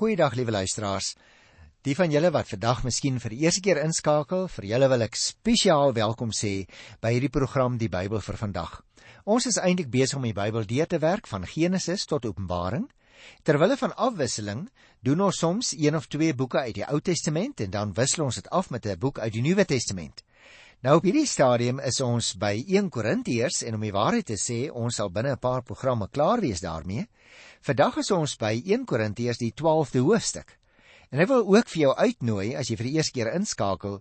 Goeiedag liewe luisteraars. Die van julle wat vandag miskien vir die eerste keer inskakel, vir julle wil ek spesiaal welkom sê by hierdie program Die Bybel vir vandag. Ons is eintlik besig om die Bybel deur te werk van Genesis tot Openbaring. Terwyl van afwisseling doen ons soms een of twee boeke uit die Ou Testament en dan wissel ons dit af met 'n boek uit die Nuwe Testament. Nou op hierdie stadium is ons by 1 Korintiërs en om die waarheid te sê, ons sal binne 'n paar programme klaar wees daarmee. Vandag is ons by 1 Korintiërs die 12de hoofstuk. En ek wil ook vir jou uitnooi as jy vir die eerste keer inskakel,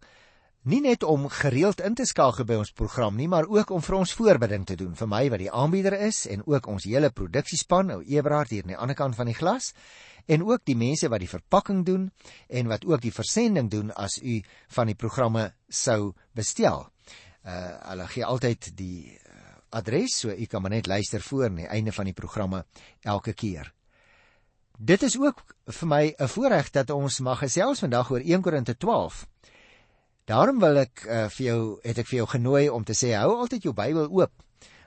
nie net om gereeld in te skakel by ons program nie, maar ook om vir ons voorbereiding te doen vir my wat die aanbieder is en ook ons hele produksiespan, ou Eberhard hier aan die ander kant van die glas en ook die mense wat die verpakking doen en wat ook die versending doen as u van die programme sou bestel. Uh hulle gee altyd die adres so u kan maar net luister voor aan die einde van die programme elke keer. Dit is ook vir my 'n voorreg dat ons mag gesels vandag oor 1 Korinte 12. Daarom wil ek uh, vir jou het ek vir jou genooi om te sê hou altyd jou Bybel oop.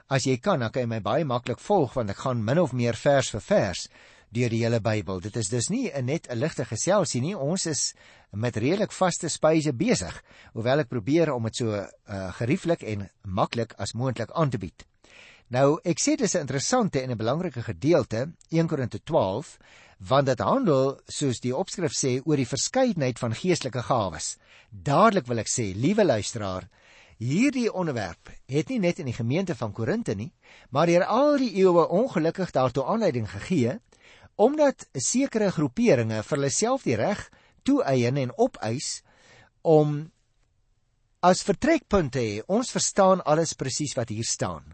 As jy kan, dan kan jy my baie maklik volg want ek gaan min of meer vers vir vers deur die hele Bybel. Dit is dus nie net 'n ligte geselsie nie. Ons is met redelik vaste spyse besig, hoewel ek probeer om dit so uh, gerieflik en maklik as moontlik aan te bied. Nou, ek sê dis 'n interessante en 'n belangrike gedeelte, 1 Korinte 12, want dit handel, soos die opskrif sê, oor die verskeidenheid van geestelike gawes. Dadelik wil ek sê, liewe luisteraar, hierdie onderwerp het nie net in die gemeente van Korinte nie, maar deur al die eeue ongelukkig daartoe aanleiding gegee omdat sekere groeperinge vir hulle self die reg toeëien en opeis om as vertrekpunt hê ons verstaan alles presies wat hier staan.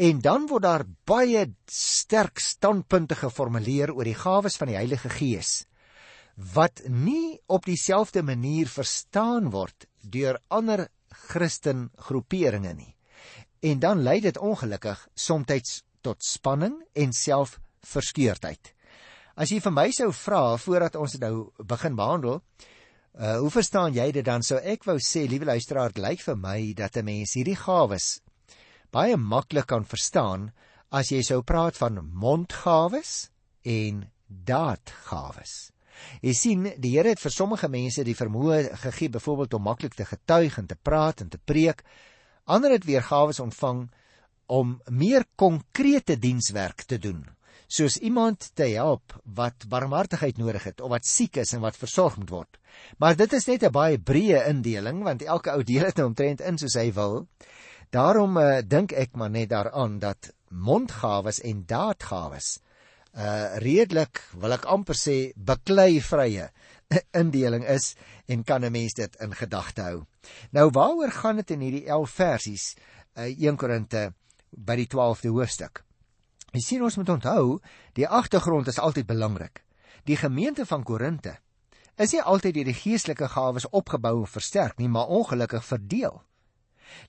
En dan word daar baie sterk standpunte geformuleer oor die gawes van die Heilige Gees wat nie op dieselfde manier verstaan word deur ander Christen groeperinge nie. En dan lei dit ongelukkig soms tot spanning en selfverskeurdheid As jy vir my sou vra voordat ons dit nou begin behandel, uh hoe verstaan jy dit dan sou ek wou sê, liewe luisteraar, dit lyk vir my dat 'n mens hierdie gawes baie maklik kan verstaan as jy sou praat van mondgawes en daadgawes. Jy sien, die Here het vir sommige mense die vermoë gegee byvoorbeeld om maklik te getuig en te praat en te preek. Ander het weer gawes ontvang om meer konkrete dienswerk te doen soos iemand te help wat barmhartigheid nodig het of wat siek is en wat versorg moet word. Maar dit is net 'n baie breë indeling want elke ou deel dit nou omtrent in soos hy wil. Daarom uh, dink ek maar net daaraan dat mondgawes en daadgawes uh redelik wil ek amper sê beklei vrye indeling is en kan 'n mens dit in gedagte hou. Nou waaroor gaan dit in hierdie 11 versies uh 1 Korinte by die 12de hoofstuk? Jy sien ons moet onthou, die agtergrond is altyd belangrik. Die gemeente van Korinte is nie altyd deur die geestelike gawes opgebou en versterk nie, maar ongelukkig verdeel.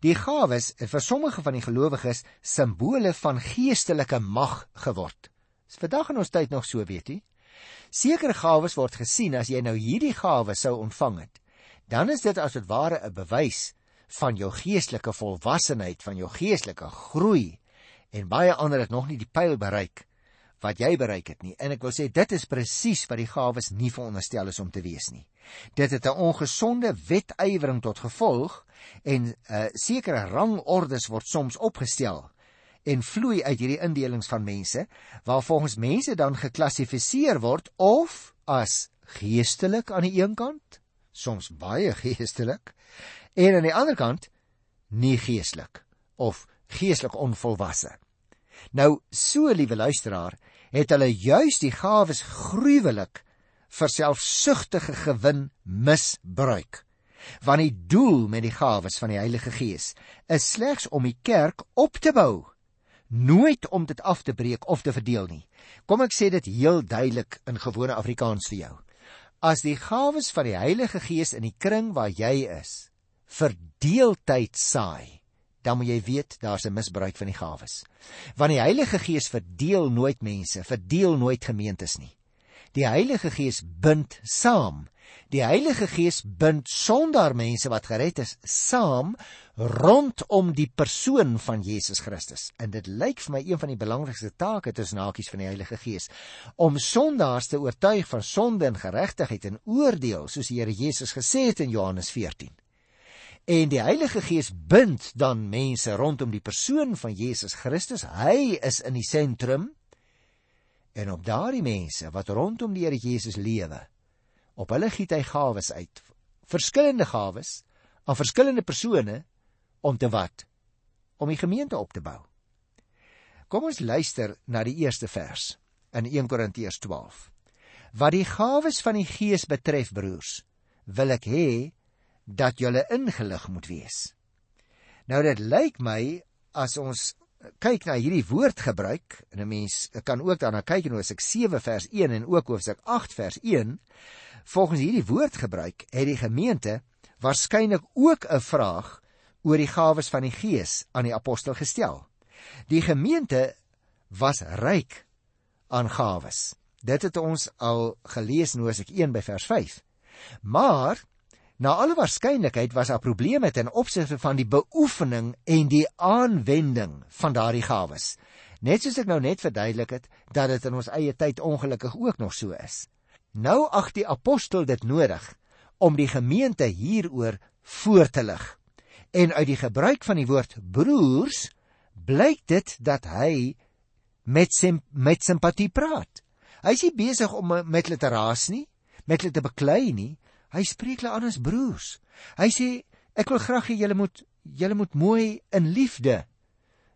Die gawes het vir sommige van die gelowiges simbole van geestelike mag geword. Dis vandag in ons tyd nog so, weet jy? Sekere gawes word gesien as jy nou hierdie gawes sou ontvang het, dan is dit as dit ware 'n bewys van jou geestelike volwassenheid, van jou geestelike groei en baie ander het nog nie die pyl bereik wat jy bereik het nie. En ek wil sê dit is presies wat die gawes nie veronderstel is om te wees nie. Dit het 'n ongesonde wetywering tot gevolg en 'n uh, sekere rangordes word soms opgestel en vloei uit hierdie indelings van mense waar volgens mense dan geklassifiseer word of as geestelik aan die een kant, soms baie geestelik, en aan die ander kant nie geestelik of geestelik onvolwasse. Nou, so liewe luisteraar, het hulle juis die gawes gruwelik vir selfsugtige gewin misbruik. Want die doel met die gawes van die Heilige Gees is slegs om die kerk op te bou, nooit om dit af te breek of te verdeel nie. Kom ek sê dit heel duidelik in gewone Afrikaans vir jou. As die gawes van die Heilige Gees in die kring waar jy is, verdeeltyd saai, dan moet jy weet daar's 'n misbruik van die gawes. Want die Heilige Gees verdeel nooit mense, verdeel nooit gemeentes nie. Die Heilige Gees bind saam. Die Heilige Gees bind sonder mense wat gered is saam rondom die persoon van Jesus Christus. En dit lyk vir my een van die belangrikste take tussen hakies van die Heilige Gees om sondaars te oortuig van sonde en geregtigheid en oordeel, soos die Here Jesus gesê het in Johannes 14. En die Heilige Gees bind dan mense rondom die persoon van Jesus Christus. Hy is in die sentrum. En op daardie mense wat rondom die Here Jesus lewe, op hulle giet hy gawes uit, verskillende gawes aan verskillende persone om te wat? Om die gemeente op te bou. Kom ons luister na die eerste vers in 1 Korintiërs 12. Wat die gawes van die Gees betref, broers, wil ek hê dat julle ingelig moet wees. Nou dit lyk my as ons kyk na hierdie woordgebruik en 'n mens kan ook daarna kyk in Hosea 7 vers 1 en ook Hosea 8 vers 1 volgens hierdie woordgebruik het die gemeente waarskynlik ook 'n vraag oor die gawes van die Gees aan die apostel gestel. Die gemeente was ryk aan gawes. Dit het ons al gelees in Hosea 1 by vers 5. Maar na alle waarskynlikheid was daar probleme ten opsigte van die beoefening en die aanwending van daardie gawes. Net soos ek nou net verduidelik het dat dit in ons eie tyd ongelukkig ook nog so is. Nou ag die apostel dit nodig om die gemeente hieroor voor te lig. En uit die gebruik van die woord broers blyk dit dat hy met sim, met simpatie praat. Hy is nie besig om met hulle te raas nie, met hulle te beklei nie. Hy spreek hulle aan as broers. Hy sê ek wil graag hê julle moet julle moet mooi in liefde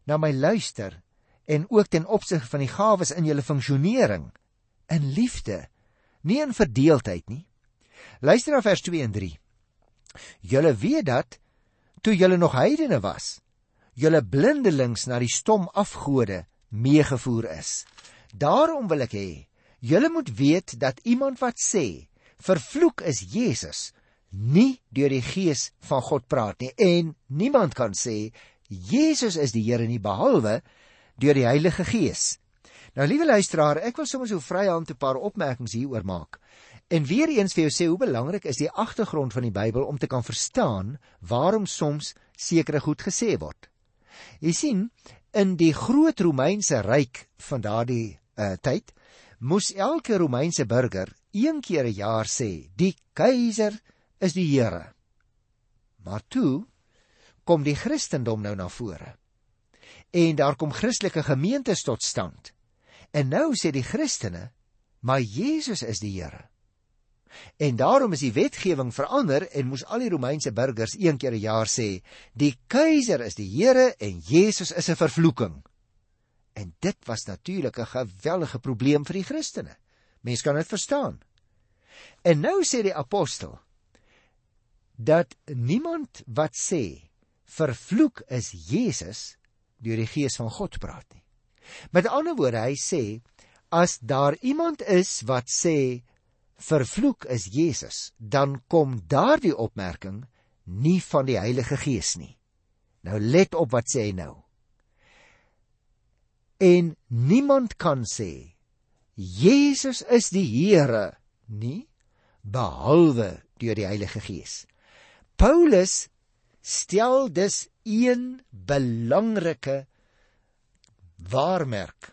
na my luister en ook ten opsigte van die gawes in julle funksionering in liefde, nie in verdeeldheid nie. Luister na vers 2 en 3. Julle weet dat toe julle nog heidene was, julle blindelings na die stom afgode meegevoer is. Daarom wil ek hê julle moet weet dat iemand wat sê vervloek is Jesus nie deur die gees van God praat nie en niemand kan sê Jesus is die Here nie behalwe deur die Heilige Gees. Nou liewe luisteraar, ek wil sommer so vryhand 'n paar opmerkings hieroor maak. En weer eens vir jou sê hoe belangrik is die agtergrond van die Bybel om te kan verstaan waarom soms sekere goed gesê word. Jy sien, in die groot Romeinse ryk van daardie uh, tyd moes elke Romeinse burger een keer 'n jaar sê: "Die keiser is die Here." Maar toe kom die Christendom nou na vore. En daar kom Christelike gemeentes tot stand. En nou sê die Christene: "Maar Jesus is die Here." En daarom is die wetgewing verander en moes al die Romeinse burgers een keer 'n jaar sê: "Die keiser is die Here en Jesus is 'n vervloeking." En dit was natuurlik 'n geweldige probleem vir die Christene. Mense kan dit verstaan. En nou sê die apostel dat niemand wat sê vervloek is Jesus deur die gees van God praat nie. Met ander woorde, hy sê as daar iemand is wat sê vervloek is Jesus, dan kom daardie opmerking nie van die Heilige Gees nie. Nou let op wat sê hy nou. En niemand kan sê Jesus is die Here nie behalwe deur die Heilige Gees. Paulus stel dus een belangrike waarmerk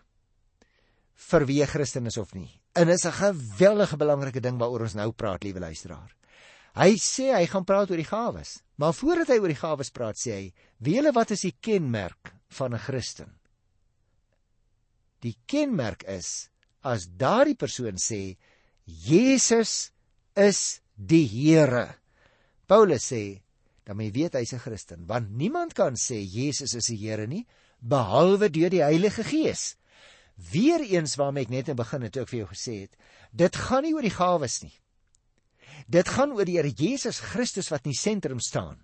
vir wie Christen is of nie. En is 'n geweldige belangrike ding waaroor ons nou praat, liewe luisteraar. Hy sê hy gaan praat oor die gawes, maar voordat hy oor die gawes praat, sê hy: "Wie julle wat is die kenmerk van 'n Christen?" Die kenmerk is as daardie persoon sê Jesus is die Here. Paulus sê dan jy weet hy's 'n Christen, want niemand kan sê Jesus is die Here nie behalwe deur die Heilige Gees. Weereens waarmee ek net in begin het ook vir jou gesê het, dit gaan nie oor die gawes nie. Dit gaan oor die Here Jesus Christus wat in die sentrum staan.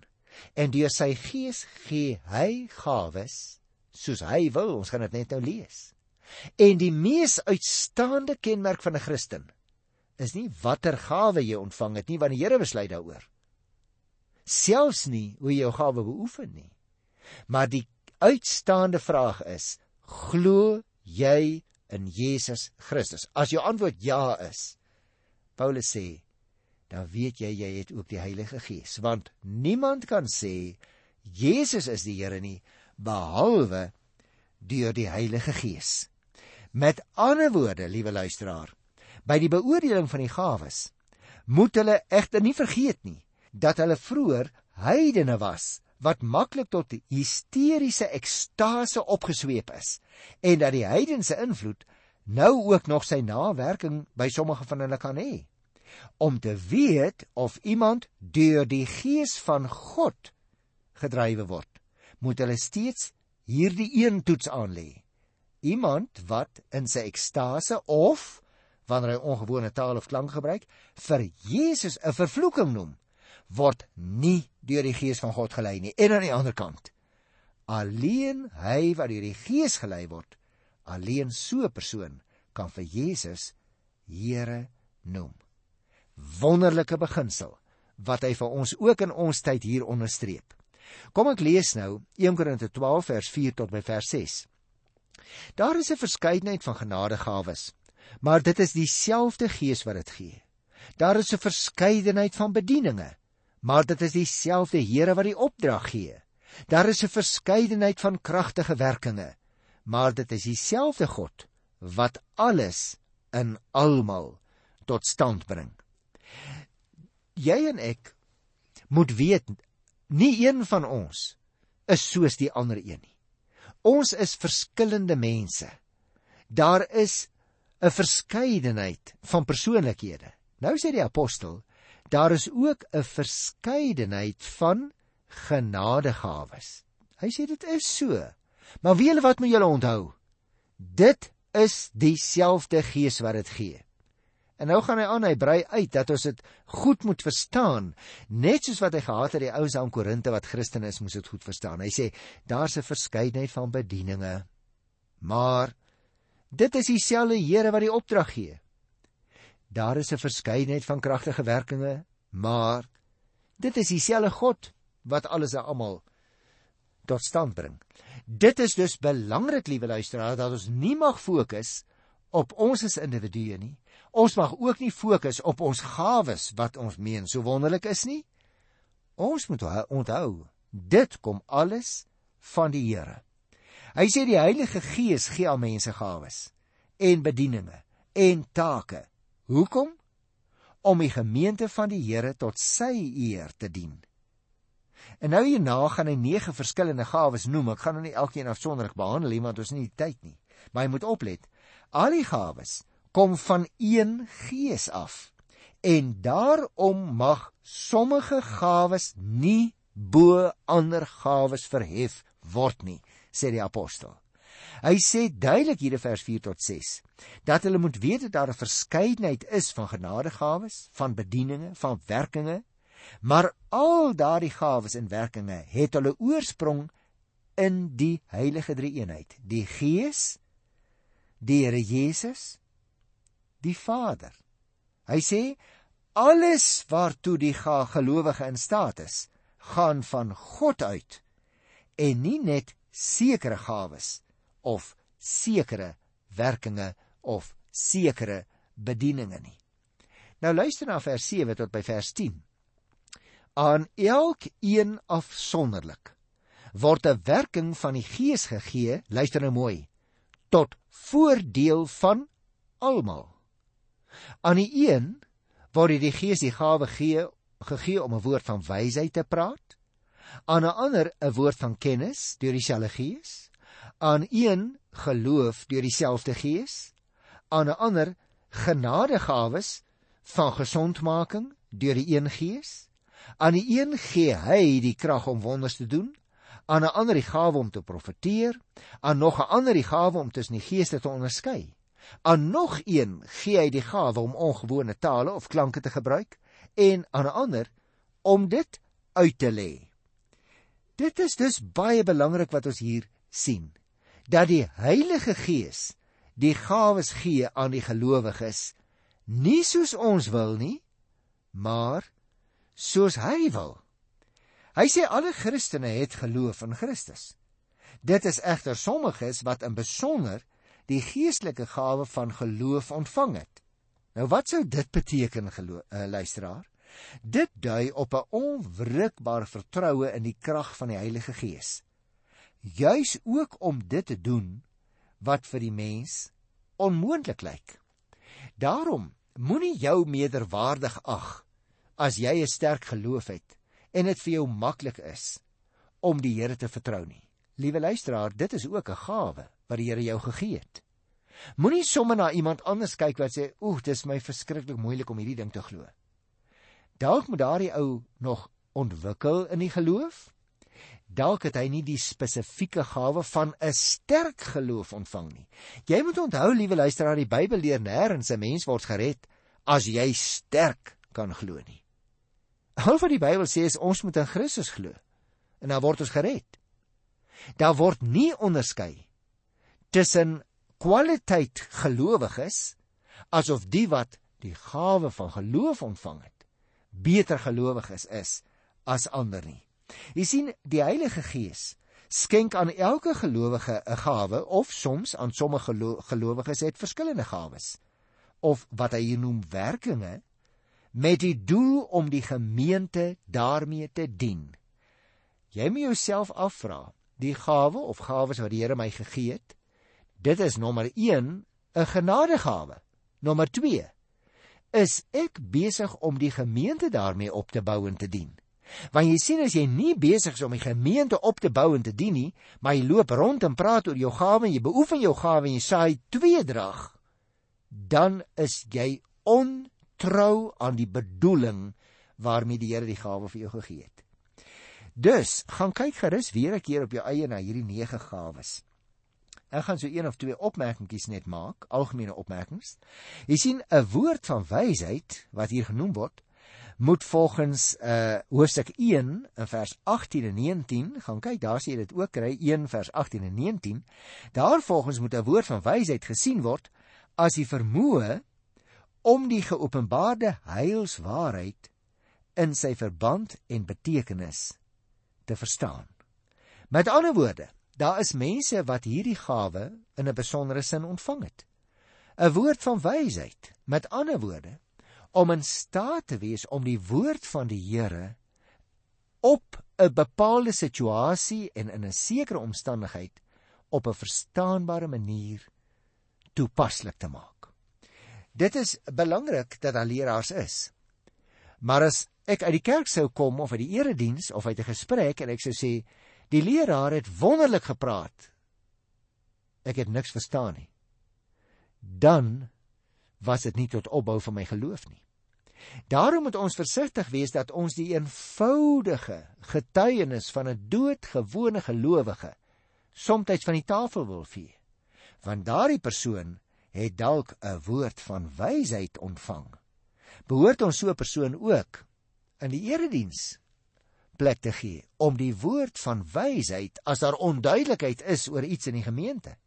En deur sy Gees gee hy gawes soos hy wil. Ons gaan dit net nou lees. En die mees uitstaande kenmerk van 'n Christen is nie watter gawe jy ontvang het nie, want die Here besluit daaroor. Selfs nie hoe jy jou gawe beoefen nie. Maar die uitstaande vraag is: glo jy in Jesus Christus? As jou antwoord ja is, Paulus sê, dan weet jy jy het ook die Heilige Gees, want niemand kan sê Jesus is die Here nie behalwe deur die Heilige Gees. Met ander woorde, liewe luisteraar, by die beoordeling van die gawes moet hulle egter nie vergeet nie dat hulle vroeër heidene was wat maklik tot hysteriese ekstase opgesweep is en dat die heidense invloed nou ook nog sy nawerking by sommige van hulle kan hê. Om te weet of iemand deur die gees van God gedrywe word moet hulle steeds hierdie een toets aan lê iemand wat in sy ekstase of wanneer hy ongewone taal of klank gebruik vir Jesus 'n vervloeking noem word nie deur die gees van God gelei nie. En aan die ander kant, alleen hy wat deur die gees gelei word, alleen so 'n persoon kan vir Jesus Here noem. Wonderlike beginsel wat hy vir ons ook in ons tyd hier onderstreep. Kom ek lees nou 1 Korinte 12 vers 4 tot by vers 6. Daar is 'n verskeidenheid van genadegawes, maar dit is dieselfde Gees wat dit gee. Daar is 'n verskeidenheid van bedieninge, maar dit is dieselfde Here wat die opdrag gee. Daar is 'n verskeidenheid van kragtige werkinge, maar dit is dieselfde God wat alles in almal tot stand bring. Jy en ek moet weet nie een van ons is soos die ander een nie. Ons is verskillende mense. Daar is 'n verskeidenheid van persoonlikhede. Nou sê die apostel, daar is ook 'n verskeidenheid van genadegawes. Hy sê dit is so. Maar wie julle wat moet julle onthou? Dit is dieselfde Gees wat dit gee. En nou gaan hy aan, hy brei uit dat ons dit goed moet verstaan, net soos wat hy gehad het die ouens aan Korinte wat Christene is, moes dit goed verstaan. Hy sê daar's 'n verskeidenheid van bedieninge. Maar dit is dieselfde Here wat die opdrag gee. Daar is 'n verskeidenheid van kragtige werkinge, maar dit is dieselfde God wat alles en almal tot stand bring. Dit is dus belangrik, liewe luisteraars, dat ons nie mag fokus op ons as individue nie. Ons mag ook nie fokus op ons gawes wat ons meen so wonderlik is nie. Ons moet onthou, dit kom alles van die Here. Hy sê die Heilige Gees gee aan mense gawes en bedieninge en take Hoekom? Om die gemeente van die Here tot sy eer te dien. En nou hierna gaan hy nege verskillende gawes noem. Ek gaan nou nie elkeen afsonderlik behandel nie want ons het nie tyd nie. Maar jy moet oplet. Al die gawes kom van een Gees af. En daarom mag sommige gawes nie bo ander gawes verhef word nie, sê die apostel. Hy sê duidelik hier in vers 4 tot 6 dat hulle moet weet dat daar 'n verskeidenheid is van genadegawes, van bedieninge, van werkinge, maar al daardie gawes en werkinge het hulle oorsprong in die heilige drie-eenheid, die Gees, die Here Jesus, die Vader. Hy sê alles waartoe die gelowige in staat is, gaan van God uit en nie net sekere gawes of sekere werkinge of sekere bedieninge nie. Nou luister na vers 7 tot by vers 10. Aan elkeen afsonderlik word 'n werking van die Gees gegee, luister nou mooi, tot voordeel van almal. Aan die een word die Gees die gawe gee gegee om 'n woord van wysheid te praat, aan 'n ander 'n woord van kennis deur dieselfde Gees, aan een geloof deur dieselfde Gees, aan 'n ander genadegawes van gesondmaking deur die een Gees, aan die een gee hy die krag om wonders te doen, aan 'n ander die gawe om te profeteer, aan nog 'n ander die gawe om tussen die geeste te onderskei. Aan nog een gee hy die gawe om ongewone tale of klanke te gebruik en aan 'n ander om dit uit te lê. Dit is dus baie belangrik wat ons hier sien dat die Heilige Gees die gawes gee aan die gelowiges nie soos ons wil nie maar soos hy wil hy sê alle christene het geloof in Christus dit is egter sommiges wat in besonder die geestelike gawe van geloof ontvang het. Nou wat sou dit beteken, geloof, uh, luisteraar? Dit dui op 'n onwrikbare vertroue in die krag van die Heilige Gees. Juis ook om dit te doen wat vir die mens onmoontlik lyk. Daarom moenie jou meerderwaardig ag as jy 'n sterk geloof het en dit vir jou maklik is om die Here te vertrou nie. Liewe luisteraar, dit is ook 'n gawe wat die Here jou gegee het. Moenie sommer na iemand anders kyk wat sê, "Oeg, dit is my verskriklik moeilik om hierdie ding te glo." Dalk moet daardie ou nog ontwikkel in die geloof. Dalk het hy nie die spesifieke gawe van 'n sterk geloof ontvang nie. Jy moet onthou, liewe luisteraar, die Bybel leer nêrens 'n mens word gered as jy sterk kan glo nie. Al wat die Bybel sê is ons moet in Christus glo en dan word ons gered. Daar word nie onderskei tussen kwaliteit gelowiges asof die wat die gawe van geloof ontvang het beter gelowiges is as ander nie. Jy sien die Heilige Gees skenk aan elke gelowige 'n gawe of soms aan sommige gelowiges het verskillende gawes of wat hy noem werkinge met die doel om die gemeente daarmee te dien. Jy moet jouself afvra, die gawe of gawes wat die Here my gegee het, dit is nommer 1 'n genadegawe. Nommer 2 is ek besig om die gemeente daarmee op te bou en te dien. Want jy sien as jy nie besig is om die gemeente op te bou en te dien nie, maar jy loop rond en praat oor jou gawe en jy beoefen jou gawe en jy saai tweedrag, dan is jy ontrou aan die bedoeling waarmee die Here die gawe vir jou gegee het. Dus, gaan kyk gerus weer 'n keer op jou eie na hierdie 9 gawes. Ek gaan so een of twee opmerkingies net maak, algemene opmerkings. Jy sien 'n woord van wysheid wat hier genoem word, moet volgens uh hoofstuk 1 in vers 18 en 19, gaan kyk, daar sê jy dit ook kry 1 vers 18 en 19. Daar volgens moet 'n woord van wysheid gesien word as die vermoë om die geopenbaarde heilswaarheid in sy verband en betekenis te verstaan. Met ander woorde, daar is mense wat hierdie gawe in 'n besondere sin ontvang het. 'n Woord van wysheid, met ander woorde, om in staat te wees om die woord van die Here op 'n bepaalde situasie en in 'n sekere omstandigheid op 'n verstaanbare manier toepaslik te maak. Dit is belangrik dat daar leraars is. Maar as ek uit die kerk sou kom of uit die erediens of uit 'n gesprek en ek sou sê die leraar het wonderlik gepraat. Ek het niks verstaan nie. Dan was dit nie tot opbou van my geloof nie. Daarom moet ons versigtig wees dat ons die eenvoudige getuienis van 'n doodgewone gelowige soms van die tafel wil vee. Want daardie persoon het dalk 'n woord van wysheid ontvang. Behoort ons so 'n persoon ook in die erediens plek te gee om die woord van wysheid as daar onduidelikheid is oor iets in die gemeente.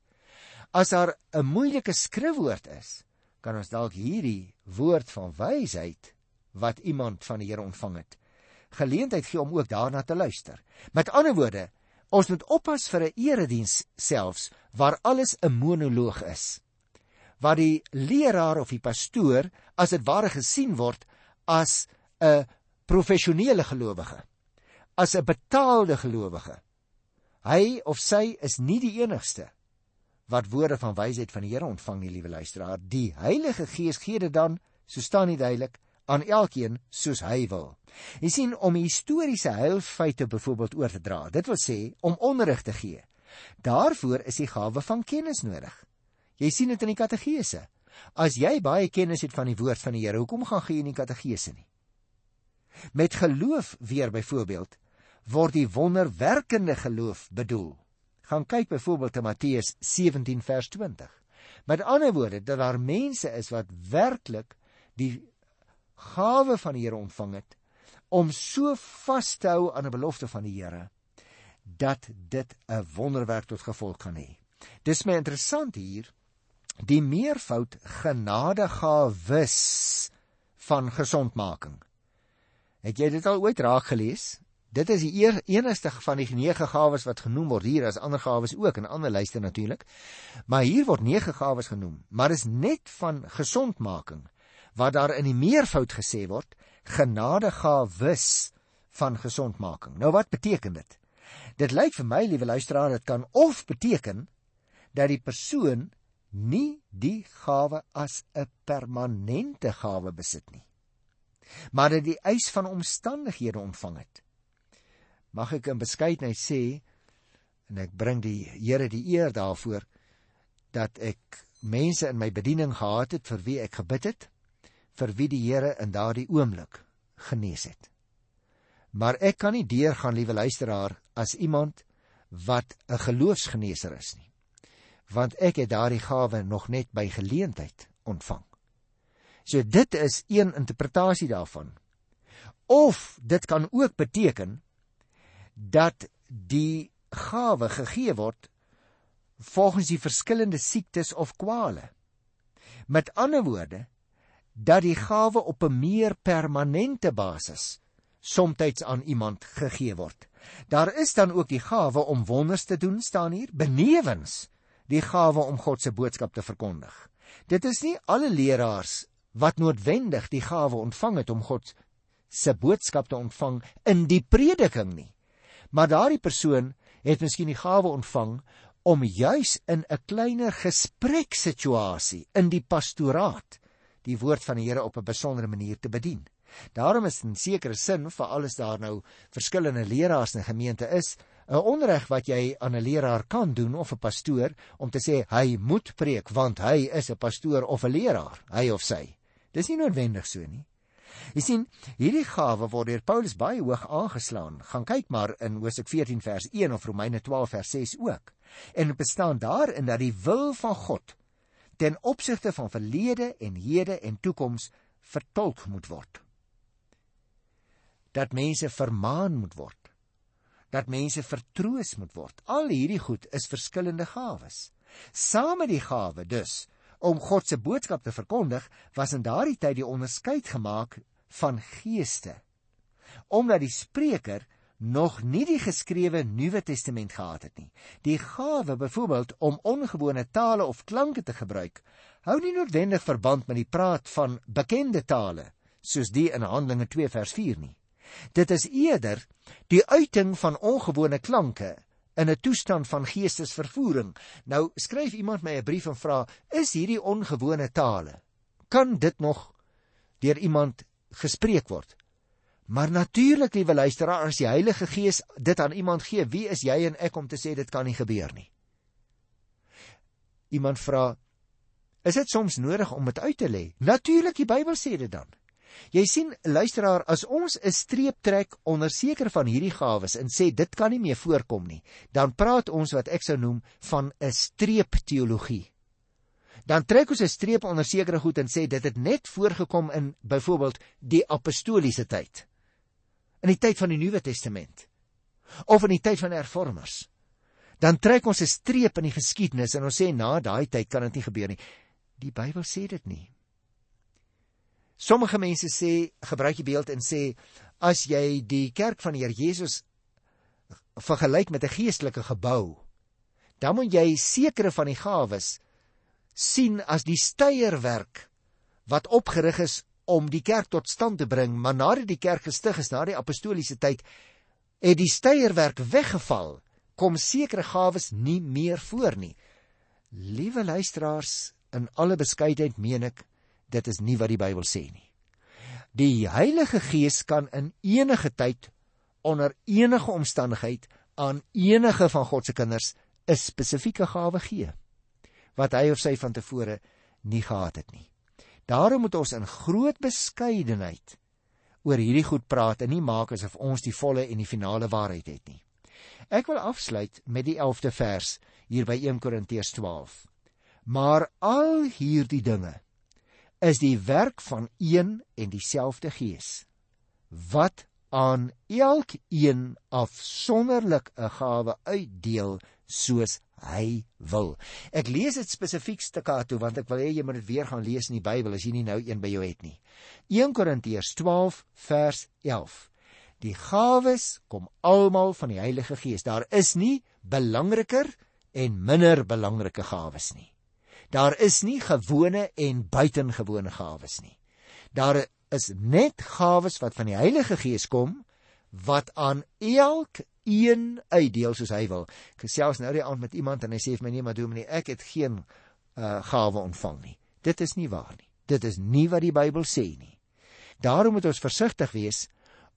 As daar 'n moeilike skrifwoord is, kan ons dalk hierdie woord van wysheid wat iemand van die Here ontvang het, geleentheid gee om ook daarna te luister. Met ander woorde, ons moet oppas vir 'n erediens selfs waar alles 'n monoloog is. Waar die leraar of die pastoor as dit ware gesien word as 'n professionele gelowige, as 'n betaalde gelowige. Hy of sy is nie die enigste wat woorde van wysheid van die Here ontvang nie, liewe luisteraar. Die Heilige Gees gee dit dan, so staan dit duidelik, aan elkeen soos hy wil. Jy sien om historiese heilfeite byvoorbeeld oor te dra. Dit wil sê om onderrig te gee. Daarvoor is die gawe van kennis nodig. Jy sien dit in die katekese. As jy baie kennis het van die woord van die Here, hoekom gaan jy nie katekese nie? Met geloof weer byvoorbeeld word die wonderwerkende geloof bedoel. Gaan kyk byvoorbeeld te Matteus 17 vers 20. Met ander woorde dat daar mense is wat werklik die gawe van die Here ontvang het om so vas te hou aan 'n belofte van die Here dat dit 'n wonderwerk tot gevolg kan hê. Dis my interessant hier die meervoud genadegawes van gesondmaking. Het jy dit al ooit raak gelees? Dit is die enigste van die nege gawes wat genoem word hier as ander gawes ook en ander lyste natuurlik. Maar hier word nege gawes genoem, maar is net van gesondmaking wat daar in die meervoud gesê word genadegawes van gesondmaking. Nou wat beteken dit? Dit lyk vir my, liewe luisteraar, dit kan of beteken dat die persoon nie die gawe as 'n permanente gawe besit nie, maar dat die eis van omstandighede ontvang het. Mag ek in beskeidenheid sê en ek bring die Here die eer daarvoor dat ek mense in my bediening gehad het vir wie ek gebid het vir wie die Here in daardie oomblik genees het. Maar ek kan nie deurgaan, liewe luisteraar, as iemand wat 'n geloofsgeneeser is nie. Want ek het daardie gawe nog net by geleentheid ontvang. So dit is een interpretasie daarvan. Of dit kan ook beteken dat die gawe gegee word volgens die verskillende siektes of kwale. Met ander woorde, dat die gawe op 'n meer permanente basis soms aan iemand gegee word. Daar is dan ook die gawe om wonders te doen staan hier benewens die gawe om God se boodskap te verkondig. Dit is nie alle leraars wat noodwendig die gawe ontvang het om God se boodskap te ontvang in die prediking nie. Maar daardie persoon het miskien die gawe ontvang om juis in 'n kleiner gespreksituasie in die pastoraat die woord van die Here op 'n besondere manier te bedien. Daarom is in sekere sin vir alles daar nou verskillende leraars in 'n gemeente is, 'n onreg wat jy aan 'n leraar kan doen of 'n pastoor om te sê hy moet preek want hy is 'n pastoor of 'n leraar, hy of sy. Dis nie noodwendig so nie. Jy sien, hierdie gawe word deur Paulus baie hoog aangeslaan. Gaan kyk maar in Hosea 14 vers 1 of Romeine 12 vers 6 ook. En dit bestaan daarin dat die wil van God ten opsigte van verlede en hede en toekoms vertolk moet word. Dat mense vermaan moet word. Dat mense vertroos moet word. Al hierdie goed is verskillende gawes. Saam met die gawe dus om God se boodskap te verkondig, was in daardie tyd die onderskeid gemaak van geeste. Omdat die spreker nog nie die geskrewe Nuwe Testament gehad het nie. Die gawe byvoorbeeld om ongewone tale of klanke te gebruik, hou nie noodwendig verband met die praat van bekende tale, soos die in Handelinge 2 vers 4 nie. Dit is eerder die uiting van ongewone klanke in 'n toestand van geestesvervoering. Nou skryf iemand my 'n brief en vra: "Is hierdie ongewone tale? Kan dit nog deur iemand gespreek word?" Maar natuurlik, liewe luisteraar, as die Heilige Gees dit aan iemand gee, wie is jy en ek om te sê dit kan nie gebeur nie? Iemand vra: Is dit soms nodig om dit uit te lê? Natuurlik, die Bybel sê dit dan. Jy sien, luisteraar, as ons 'n streep trek onder sekere van hierdie gawes en sê dit kan nie meer voorkom nie, dan praat ons wat ek sou noem van 'n streepteologie. Dan trek ons 'n streep onder sekere goed en sê dit het net voorgekom in byvoorbeeld die apostoliese tyd. In die tyd van die Nuwe Testament of in die tyd van hervormers. Dan trek ons 'n streep in die geskiedenis en ons sê na daai tyd kan dit nie gebeur nie. Die Bybel sê dit nie sommige mense sê gebruik die beeld en sê as jy die kerk van die Here Jesus vergelyk met 'n geestelike gebou dan moet jy sekere van die gawes sien as die steierwerk wat opgerig is om die kerk tot stand te bring, maar nadat die kerk gestig is na die apostoliese tyd, het die steierwerk weggeval, kom sekere gawes nie meer voor nie. Liewe luisteraars, in alle beskeidenheid meen ek, dit is nie wat die Bybel sê nie. Die Heilige Gees kan in enige tyd onder enige omstandigheid aan enige van God se kinders 'n spesifieke gawe gee wat hy of sy van tevore nie gehad het nie. Daarom moet ons in groot beskeidenheid oor hierdie goed praat en nie maak asof ons die volle en die finale waarheid het nie. Ek wil afsluit met die 11de vers hier by 1 Korintiërs 12. Maar al hierdie dinge is die werk van een en dieselfde Gees wat aan elkeen afsonderlik 'n gawe uitdeel soos hy wil. Ek lees dit spesifiek stakato want ek wil hê jy moet dit weer gaan lees in die Bybel as jy nie nou een by jou het nie. 1 Korintiërs 12 vers 11. Die gawes kom almal van die Heilige Gees. Daar is nie belangriker en minder belangrike gawes nie. Daar is nie gewone en buitengewone gawes nie. Daar is net gawes wat van die Heilige Gees kom wat aan elkeen uitdeel soos hy wil. Ek gesels nou die aand met iemand en hy sê vir my nee maar dominee, ek het geen uh gawe ontvang nie. Dit is nie waar nie. Dit is nie wat die Bybel sê nie. Daarom moet ons versigtig wees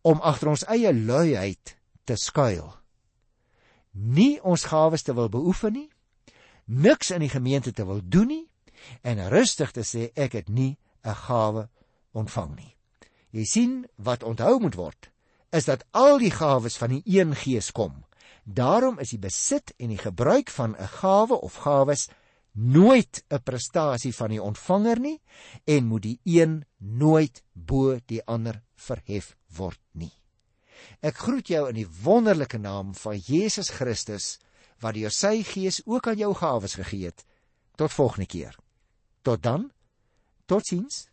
om agter ons eie luiheid te skuil. Nie ons gawes te wil beoefen nie, niks in die gemeente te wil doen nie en rustig te sê ek het nie 'n gawe ontvang nie. Jy sien wat onthou moet word is dat al die gawes van die een Gees kom. Daarom is die besit en die gebruik van 'n gawe of gawes nooit 'n prestasie van die ontvanger nie en moet die een nooit bo die ander verhef word nie. Ek groet jou in die wonderlike naam van Jesus Christus wat deur sy gees ook aan jou gawes gegee het. Tot volgende keer. Tot dan. Totsiens.